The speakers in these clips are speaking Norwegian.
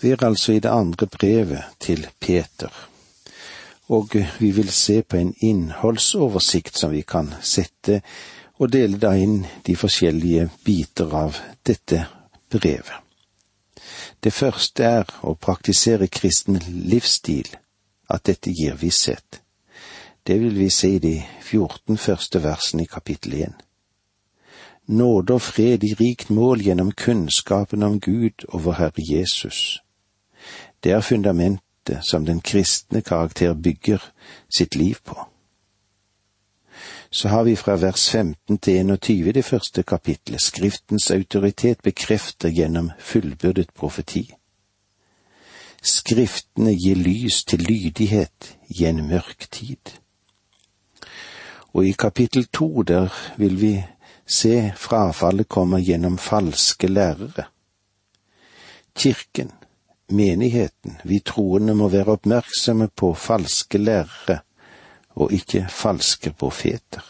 Vi er altså i det andre brevet til Peter, og vi vil se på en innholdsoversikt som vi kan sette og dele da inn de forskjellige biter av dette brevet. Det første er å praktisere kristen livsstil, at dette gir visshet. Det vil vi se i de 14 første versene i kapittel 1. Nåde og fred i rikt mål gjennom kunnskapen om Gud og vår Herre Jesus. Det er fundamentet som den kristne karakter bygger sitt liv på. Så har vi fra vers 15 til 21 i det første kapitlet Skriftens autoritet bekrefter gjennom fullbyrdet profeti. Skriftene gir lys til lydighet i en mørk tid. Og i kapittel to der vil vi se frafallet kommer gjennom falske lærere. Kirken, menigheten, vi troende må være oppmerksomme på falske lærere og ikke falske profeter.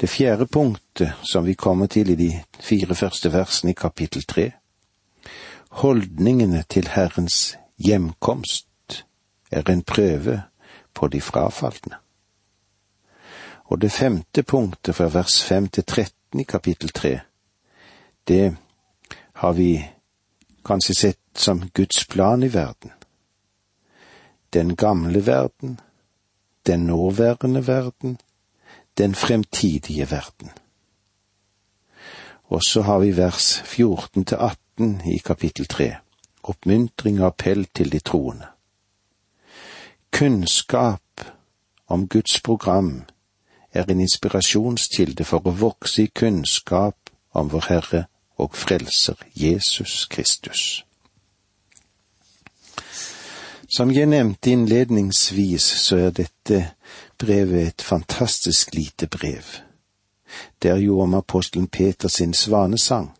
Det fjerde punktet som vi kommer til i de fire første versene i kapittel tre, holdningene til Herrens hjemkomst er en prøve på de frafalne. Og det femte punktet fra vers fem til tretten i kapittel tre, det har vi kanskje sett som Guds plan i verden. Den gamle verden, den nåværende verden, den fremtidige verden. Og så har vi vers 14 til 18 i kapittel 3, oppmuntring og appell til de troende. Kunnskap om Guds program er en inspirasjonskilde for å vokse i kunnskap om vår Herre og Frelser Jesus Kristus. Som jeg nevnte innledningsvis, så er dette brevet et fantastisk lite brev. Det er jo om apostelen Peter sin svanesang.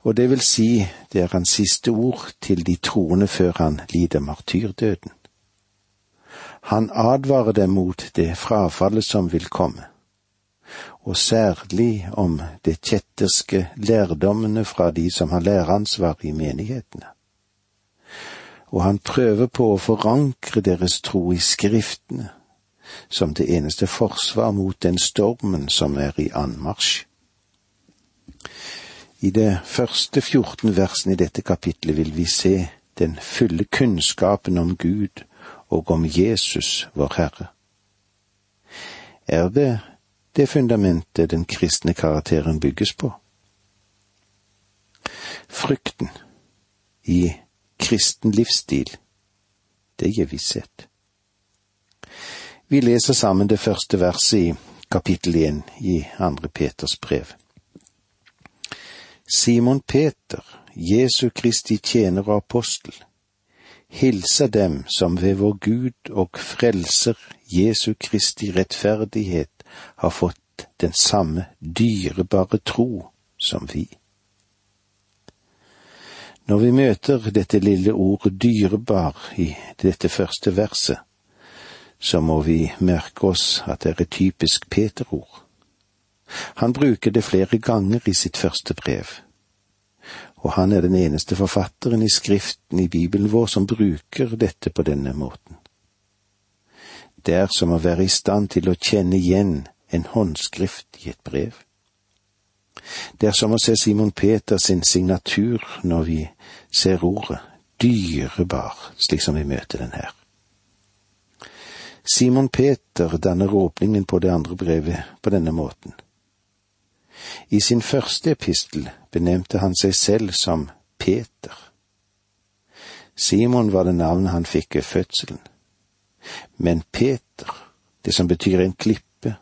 Og det vil si, det er hans siste ord til de troende før han lider martyrdøden. Han advarer dem mot det frafallet som vil komme, og særlig om det kjetterske lærdommene fra de som har læreansvar i menighetene og han prøver på å forankre deres tro i Skriftene, som det eneste forsvar mot den stormen som er i anmarsj. I det første 14 versene i dette kapitlet vil vi se den fulle kunnskapen om Gud og om Jesus, vår Herre. Er det det fundamentet den kristne karakteren bygges på? Frykten i kristen livsstil, det gir visshet. Vi leser sammen det første verset i kapittel én i andre Peters brev. Simon Peter, Jesu Kristi tjener og apostel, hilser dem som ved vår Gud og Frelser Jesu Kristi rettferdighet har fått den samme dyrebare tro som vi. Når vi møter dette lille ordet dyrebar i dette første verset, så må vi merke oss at det er et typisk Peter-ord. Han bruker det flere ganger i sitt første brev, og han er den eneste forfatteren i Skriften i Bibelen vår som bruker dette på denne måten. Det er som å være i stand til å kjenne igjen en håndskrift i et brev. Det er som å se Simon Peter sin signatur når vi ser ordet dyrebar, slik som vi møter den her. Simon Peter danner åpningen på det andre brevet på denne måten. I sin første epistel benevnte han seg selv som Peter. Simon var det navnet han fikk ved fødselen. Men Peter, det som betyr en klippe,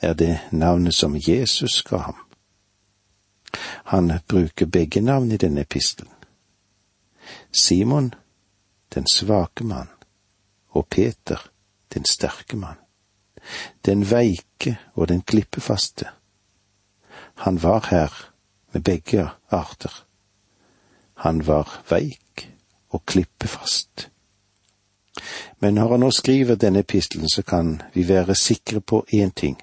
er det navnet som Jesus ga ham. Han bruker begge navn i denne epistelen. Simon, den svake mann, og Peter, den sterke mann. Den veike og den klippefaste. Han var her med begge arter. Han var veik og klippefast. Men når han nå skriver denne epistelen, så kan vi være sikre på én ting.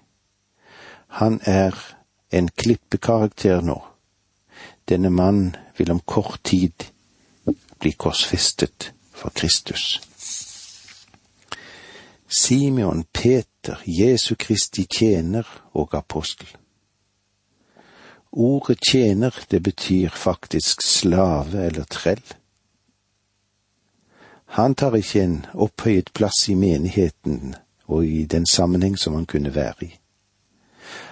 Han er en klippekarakter nå. Denne mann vil om kort tid bli korsfestet for Kristus. Simeon Peter, Jesu Kristi tjener og apostel. Ordet tjener, det betyr faktisk slave eller trell. Han tar ikke en opphøyet plass i menigheten og i den sammenheng som han kunne være i.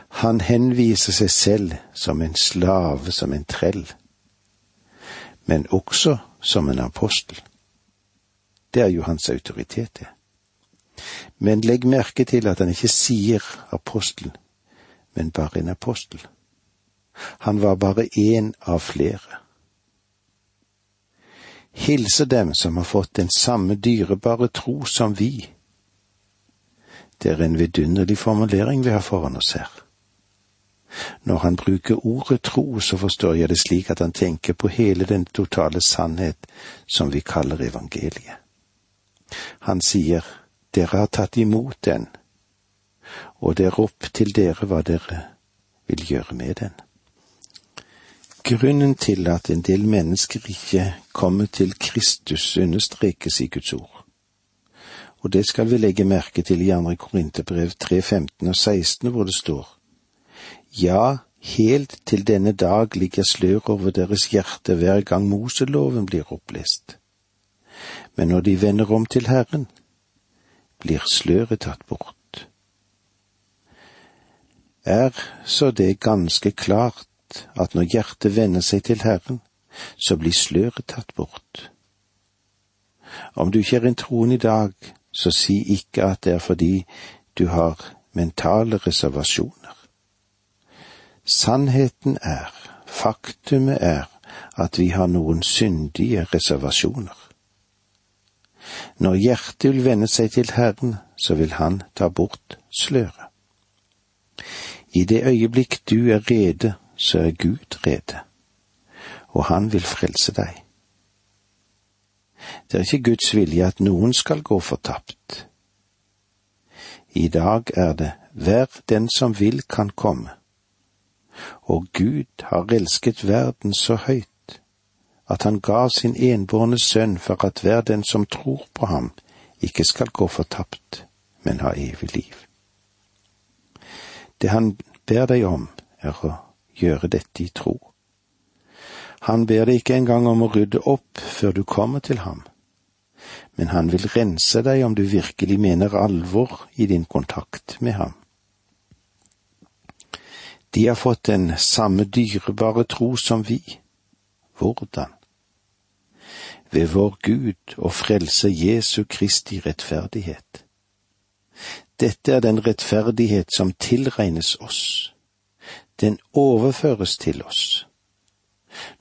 Han henviser seg selv som en slave, som en trell, men også som en apostel. Det er jo hans autoritet, det. Men legg merke til at han ikke sier apostel, men bare en apostel. Han var bare én av flere. Hilse dem som har fått den samme dyrebare tro som vi. Det er en vidunderlig formulering vi har foran oss her. Når han bruker ordet tro, så forstår jeg det slik at han tenker på hele den totale sannhet som vi kaller evangeliet. Han sier, dere har tatt imot den, og det er opp til dere hva dere vil gjøre med den. Grunnen til at en del mennesker ikke kommer til Kristus, understrekes i Guds ord. Og det skal vi legge merke til i andre Korinterbrev 3, 15 og 16, hvor det står Ja, helt til denne dag ligger slør over deres hjerte hver gang Moseloven blir opplest. Men når de vender om til Herren, blir sløret tatt bort. Er så det ganske klart at når hjertet vender seg til Herren, så blir sløret tatt bort. Om du ikke er en troende i dag, så si ikke at det er fordi du har mentale reservasjoner. Sannheten er, faktumet er, at vi har noen syndige reservasjoner. Når hjertet vil vende seg til Herren, så vil Han ta bort sløret. I det øyeblikk du er rede så er Gud rede, og han vil frelse deg. Det er ikke Guds vilje at noen skal gå fortapt. I dag er det hver den som vil kan komme, og Gud har elsket verden så høyt at han ga sin enbårne sønn for at hver den som tror på ham, ikke skal gå fortapt, men ha evig liv. Det han ber deg om, er å gjøre dette i tro. Han ber deg ikke engang om å rydde opp før du kommer til ham, men han vil rense deg om du virkelig mener alvor i din kontakt med ham. De har fått den samme dyrebare tro som vi. Hvordan? Ved vår Gud og frelse Jesu Kristi rettferdighet. Dette er den rettferdighet som tilregnes oss den overføres til oss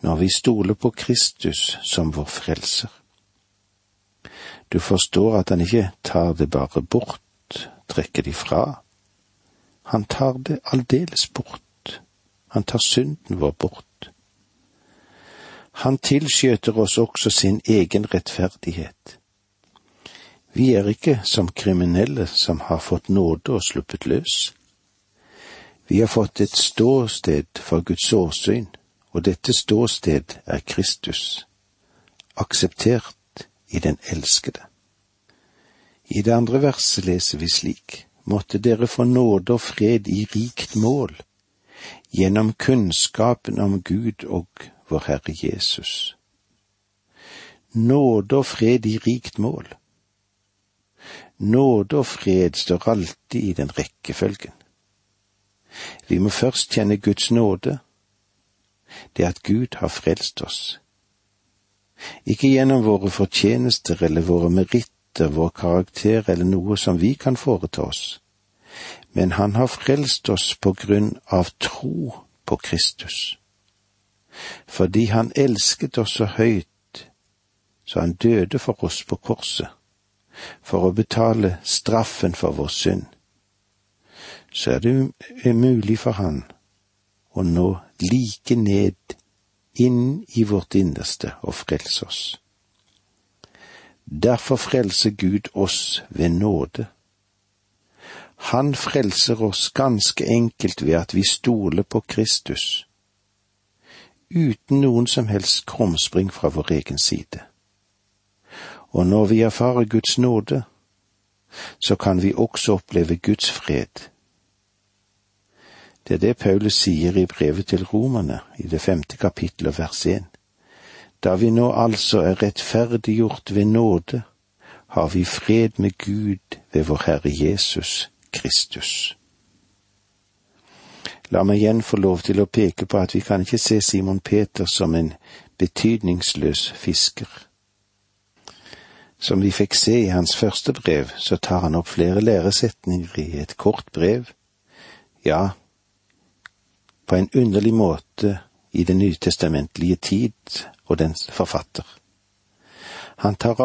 når vi stoler på Kristus som vår frelser. Du forstår at han ikke tar det bare bort, trekker det ifra. Han tar det aldeles bort. Han tar synden vår bort. Han tilskjøter oss også sin egen rettferdighet. Vi er ikke som kriminelle som har fått nåde og sluppet løs. Vi har fått et ståsted for Guds åsyn, og dette ståsted er Kristus, akseptert i den elskede. I det andre verset leser vi slik, måtte dere få nåde og fred i rikt mål, gjennom kunnskapen om Gud og vår Herre Jesus. Nåde og fred i rikt mål. Nåde og fred står alltid i den rekkefølgen. Vi må først kjenne Guds nåde, det at Gud har frelst oss. Ikke gjennom våre fortjenester eller våre meritter, vår karakter eller noe som vi kan foreta oss, men Han har frelst oss på grunn av tro på Kristus. Fordi Han elsket oss så høyt, så Han døde for oss på korset, for å betale straffen for vår synd så er det umulig for han å nå like ned inn i vårt innerste og frelse oss. Derfor frelser Gud oss ved nåde. Han frelser oss ganske enkelt ved at vi stoler på Kristus. uten noen som helst krumspring fra vår egen side. Og når vi erfarer Guds nåde, så kan vi også oppleve Guds fred. Det er det Paulus sier i brevet til romerne i det femte kapittelet vers én. Da vi nå altså er rettferdiggjort ved nåde, har vi fred med Gud ved vår Herre Jesus Kristus. La meg igjen få lov til å peke på at vi kan ikke se Simon Peter som en betydningsløs fisker. Som vi fikk se i hans første brev, så tar han opp flere læresetninger i et kort brev. Ja, på en underlig måte i den nytestamentlige tid og dens forfatter. Han tar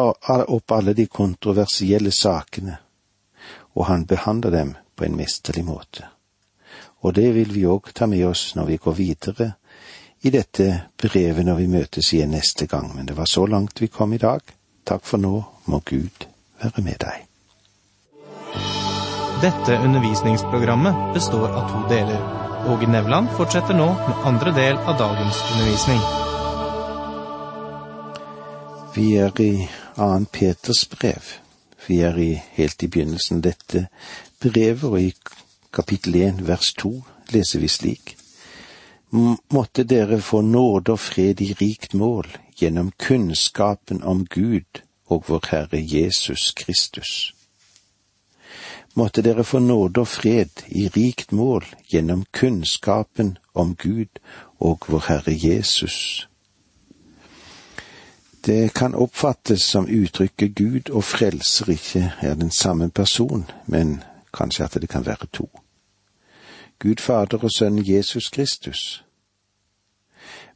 opp alle de kontroversielle sakene, og han behandler dem på en mesterlig måte. Og det vil vi òg ta med oss når vi går videre i dette brevet når vi møtes igjen neste gang, men det var så langt vi kom i dag. Takk for nå, må Gud være med deg. Dette undervisningsprogrammet består av to deler. Åge Nevland fortsetter nå med andre del av dagens undervisning. Vi er i 2. Peters brev. Vi er i, helt i begynnelsen dette brevet, og i kapittel 1 vers 2 leser vi slik. Måtte dere få nåde og fred i rikt mål gjennom kunnskapen om Gud og vår Herre Jesus Kristus. Måtte dere få nåde og fred i rikt mål gjennom kunnskapen om Gud og vår Herre Jesus. Det kan oppfattes som uttrykket Gud og frelser ikke er den samme person, men kanskje at det kan være to. Gud Fader og Sønnen Jesus Kristus.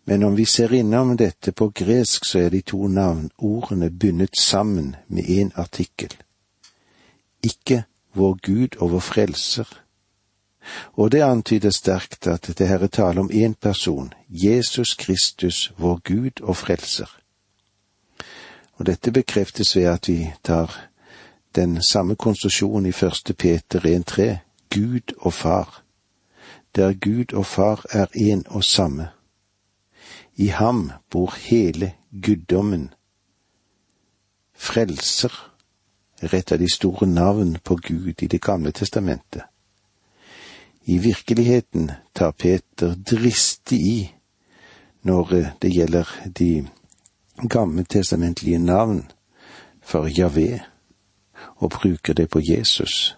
Men om vi ser innom dette på gresk, så er de to navnordene bundet sammen med én artikkel. Ikke vår Gud og vår Frelser. Og det antyder sterkt at det her er tale om én person, Jesus Kristus, vår Gud og Frelser. Og dette bekreftes ved at vi tar den samme konstruksjonen i første Peter 1.3, Gud og Far, der Gud og Far er én og samme. I ham bor hele guddommen. Frelser er et av de store navn på Gud i Det gamle testamentet. I virkeligheten tar Peter dristig i når det gjelder de gammeltestamentlige navn for Javé, og bruker det på Jesus,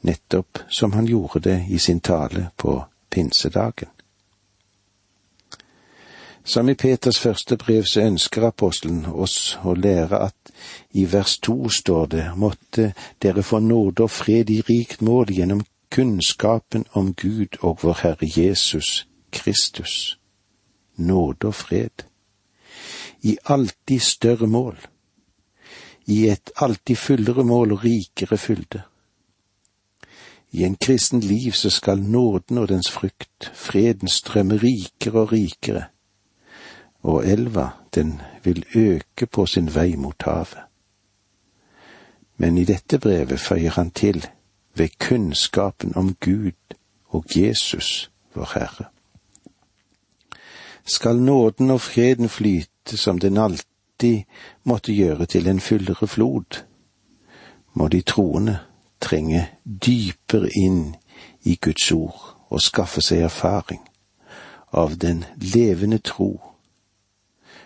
nettopp som han gjorde det i sin tale på pinsedagen. Som i Peters første brev så ønsker apostelen oss å lære at i vers to står det måtte dere få nåde og fred i rikt mål gjennom kunnskapen om Gud og vår Herre Jesus Kristus. Nåde og fred i alltid større mål, i et alltid fullere mål og rikere fylde. I en kristen liv så skal nåden og dens frukt, freden, strømme rikere og rikere, og elva, den vil øke på sin vei mot havet. Men i dette brevet føyer han til ved kunnskapen om Gud og Jesus, vår Herre. Skal nåden og freden flyte som den alltid måtte gjøre til en fyllere flod, må de troende trenge dypere inn i Guds ord og skaffe seg erfaring av den levende tro,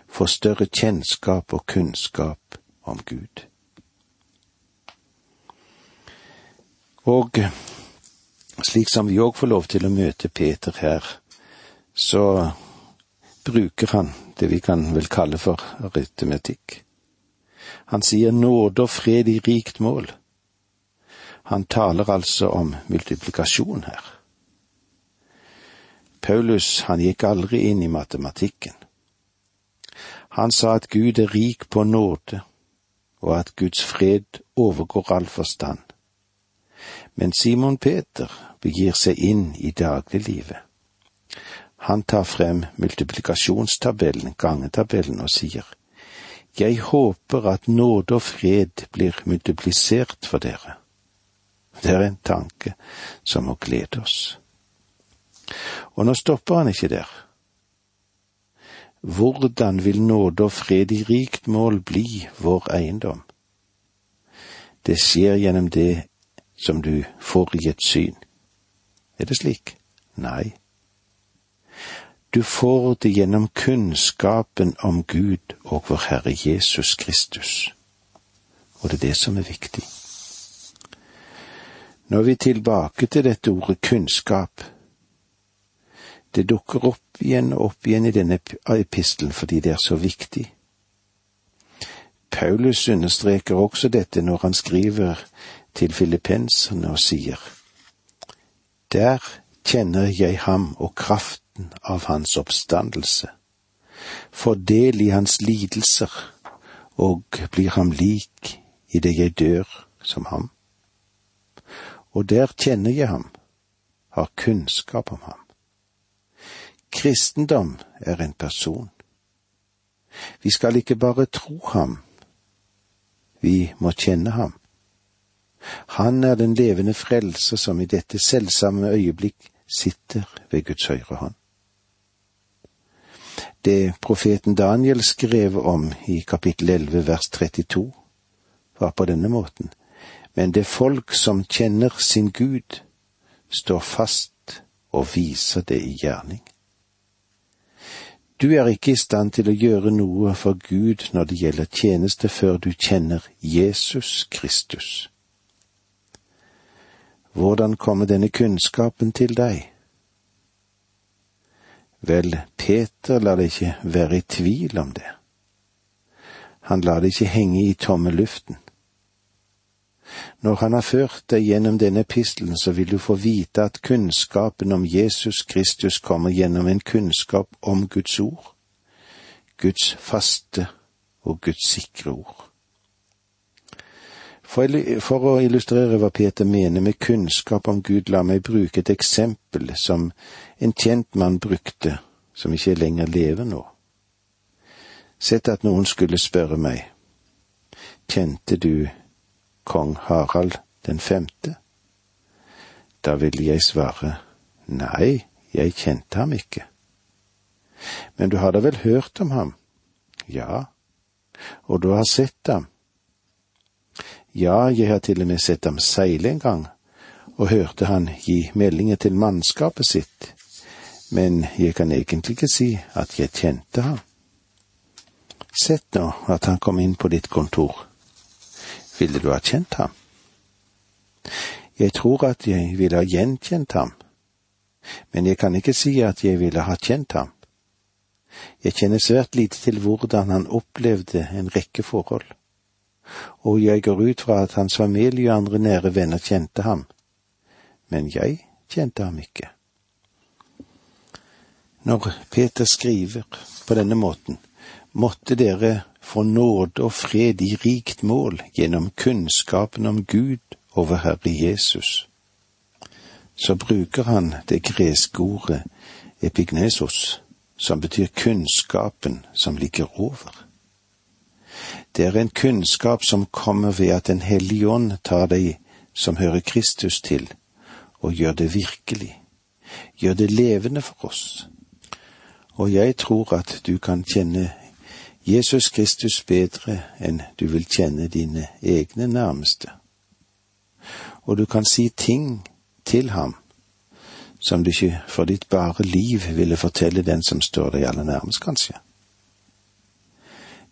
få større kjennskap og kunnskap om Gud. Og slik som vi òg får lov til å møte Peter her, så bruker han det vi kan vel kalle for rytmetikk. Han sier nåde og fred i rikt mål. Han taler altså om multiplikasjon her. Paulus, han gikk aldri inn i matematikken. Han sa at Gud er rik på nåde, og at Guds fred overgår all forstand. Men Simon Peter begir seg inn i dagliglivet. Han tar frem multiplikasjonstabellen, gangetabellen, og sier, Jeg håper at nåde og fred blir multiplisert for dere. Det er en tanke som må glede oss. Og nå stopper han ikke der. Hvordan vil nåde og fred i rikt mål bli vår eiendom? Det skjer gjennom det som du får i et syn. Er det slik? Nei. Du får det gjennom kunnskapen om Gud og vår Herre Jesus Kristus. Og det er det som er viktig. Nå er vi tilbake til dette ordet kunnskap. Det dukker opp igjen og opp igjen i denne epistelen fordi det er så viktig. Paulus understreker også dette når han skriver til filippenserne og sier, Der kjenner jeg ham og kraften av hans oppstandelse, får del i hans lidelser og blir ham lik i det jeg dør som ham. Og der kjenner jeg ham, har kunnskap om ham. Kristendom er en person. Vi skal ikke bare tro ham, vi må kjenne ham. Han er den levende frelser som i dette selvsamme øyeblikk sitter ved Guds høyre hånd. Det profeten Daniel skrev om i kapittel 11 vers 32, var på denne måten, men det folk som kjenner sin Gud, står fast og viser det i gjerning. Du er ikke i stand til å gjøre noe for Gud når det gjelder tjeneste før du kjenner Jesus Kristus. Hvordan kommer denne kunnskapen til deg? Vel, Peter lar det ikke være i tvil om det. Han lar det ikke henge i tomme luften. Når han har ført deg gjennom denne epistelen, så vil du få vite at kunnskapen om Jesus Kristus kommer gjennom en kunnskap om Guds ord, Guds faste og Guds sikre ord. For, å illustrere hva Peter mener med kunnskap om Gud, la meg bruke et eksempel som en kjent mann brukte, som ikke lenger lever nå. Sett at noen skulle spørre meg, kjente du kong Harald den femte? Da ville jeg svare nei, jeg kjente ham ikke. Men du har da vel hørt om ham? Ja. Og du har sett ham? Ja, jeg har til og med sett ham seile en gang, og hørte han gi meldinger til mannskapet sitt, men jeg kan egentlig ikke si at jeg kjente ham. Sett nå at han kom inn på ditt kontor ville du ha kjent ham? Jeg tror at jeg ville ha gjenkjent ham, men jeg kan ikke si at jeg ville ha kjent ham. Jeg kjenner svært lite til hvordan han opplevde en rekke forhold, og jeg går ut fra at hans familie og andre nære venner kjente ham, men jeg kjente ham ikke. Når Peter skriver på denne måten, måtte dere få nåde og fred i rikt mål gjennom kunnskapen om Gud og vår Herre Jesus. Så bruker han det greske ordet epignesos, som betyr kunnskapen som ligger over. Det er en kunnskap som kommer ved at Den hellige ånd tar deg som hører Kristus til, og gjør det virkelig, gjør det levende for oss. Og jeg tror at du kan kjenne Jesus Kristus bedre enn du vil kjenne dine egne nærmeste. Og du kan si ting til ham som du ikke for ditt bare liv ville fortelle den som står deg aller nærmest, kanskje.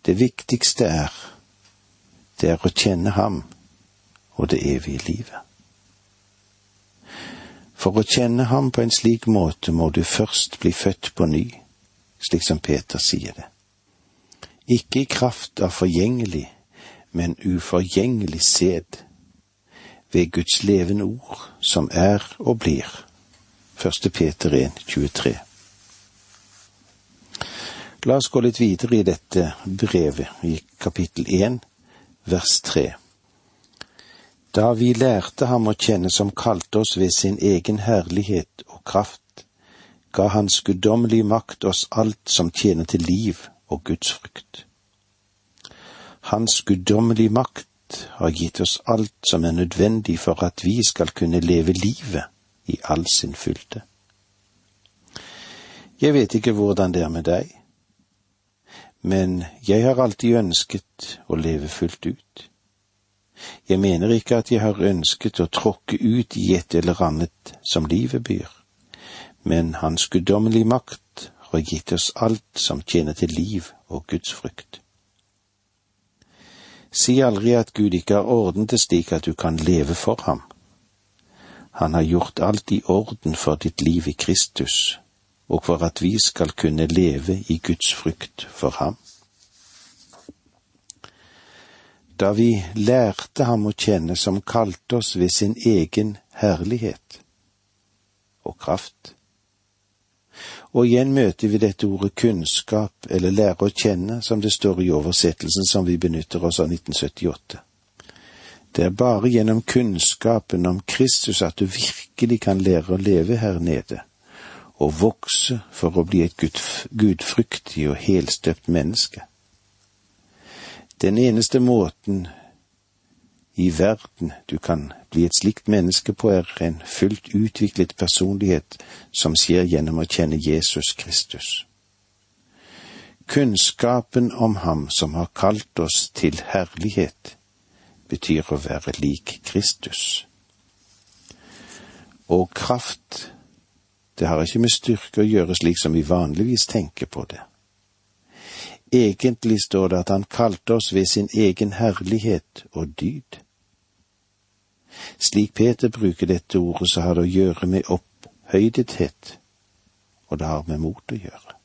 Det viktigste er, det er å kjenne ham og det evige livet. For å kjenne ham på en slik måte må du først bli født på ny, slik som Peter sier det ikke i kraft av forgjengelig, men uforgjengelig sæd, ved Guds levende ord, som er og blir. 1. Peter 1, 23. La oss gå litt videre i dette brevet, i kapittel 1, vers 3. Da vi lærte ham å kjenne som kalte oss ved sin egen herlighet og kraft, ga hans guddommelige makt oss alt som tjener til liv og Guds frykt. Hans guddommelige makt har gitt oss alt som er nødvendig for at vi skal kunne leve livet i all sin fylde. Jeg vet ikke hvordan det er med deg, men jeg har alltid ønsket å leve fullt ut. Jeg mener ikke at jeg har ønsket å tråkke ut i et eller annet som livet byr, men Hans guddommelige makt har gitt oss alt som tjener til liv og Guds frykt. Si aldri at Gud ikke har ordnet det slik at du kan leve for ham. Han har gjort alt i orden for ditt liv i Kristus, og for at vi skal kunne leve i Guds frykt for ham. Da vi lærte ham å kjenne som kalte oss ved sin egen herlighet og kraft. Og igjen møter vi dette ordet kunnskap eller lære å kjenne, som det står i oversettelsen som vi benytter oss av 1978. Det er bare gjennom kunnskapen om Kristus at du virkelig kan lære å leve her nede, og vokse for å bli et gudfryktig og helstøpt menneske. Den eneste måten i verden du kan bli et slikt menneske på, er en fullt utviklet personlighet som skjer gjennom å kjenne Jesus Kristus. Kunnskapen om Ham som har kalt oss til herlighet, betyr å være lik Kristus. Og kraft, det har ikke med styrke å gjøre slik som vi vanligvis tenker på det. Egentlig står det at han kalte oss ved sin egen herlighet og dyd. Slik Peter bruker dette ordet, så har det å gjøre med opphøydethet, og det har med mot å gjøre.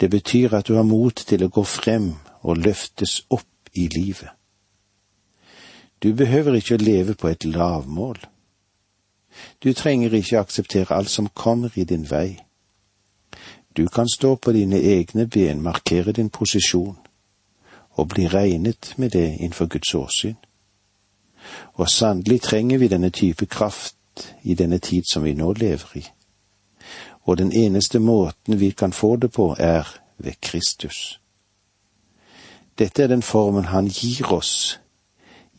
Det betyr at du har mot til å gå frem og løftes opp i livet. Du behøver ikke å leve på et lavmål. Du trenger ikke akseptere alt som kommer i din vei. Du kan stå på dine egne ben, markere din posisjon, og bli regnet med det innenfor Guds åsyn. Og sannelig trenger vi denne type kraft i denne tid som vi nå lever i. Og den eneste måten vi kan få det på, er ved Kristus. Dette er den formen Han gir oss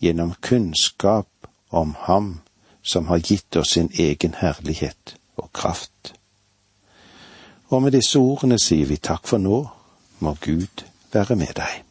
gjennom kunnskap om Ham som har gitt oss sin egen herlighet og kraft. Og med disse ordene sier vi takk for nå, må Gud være med deg.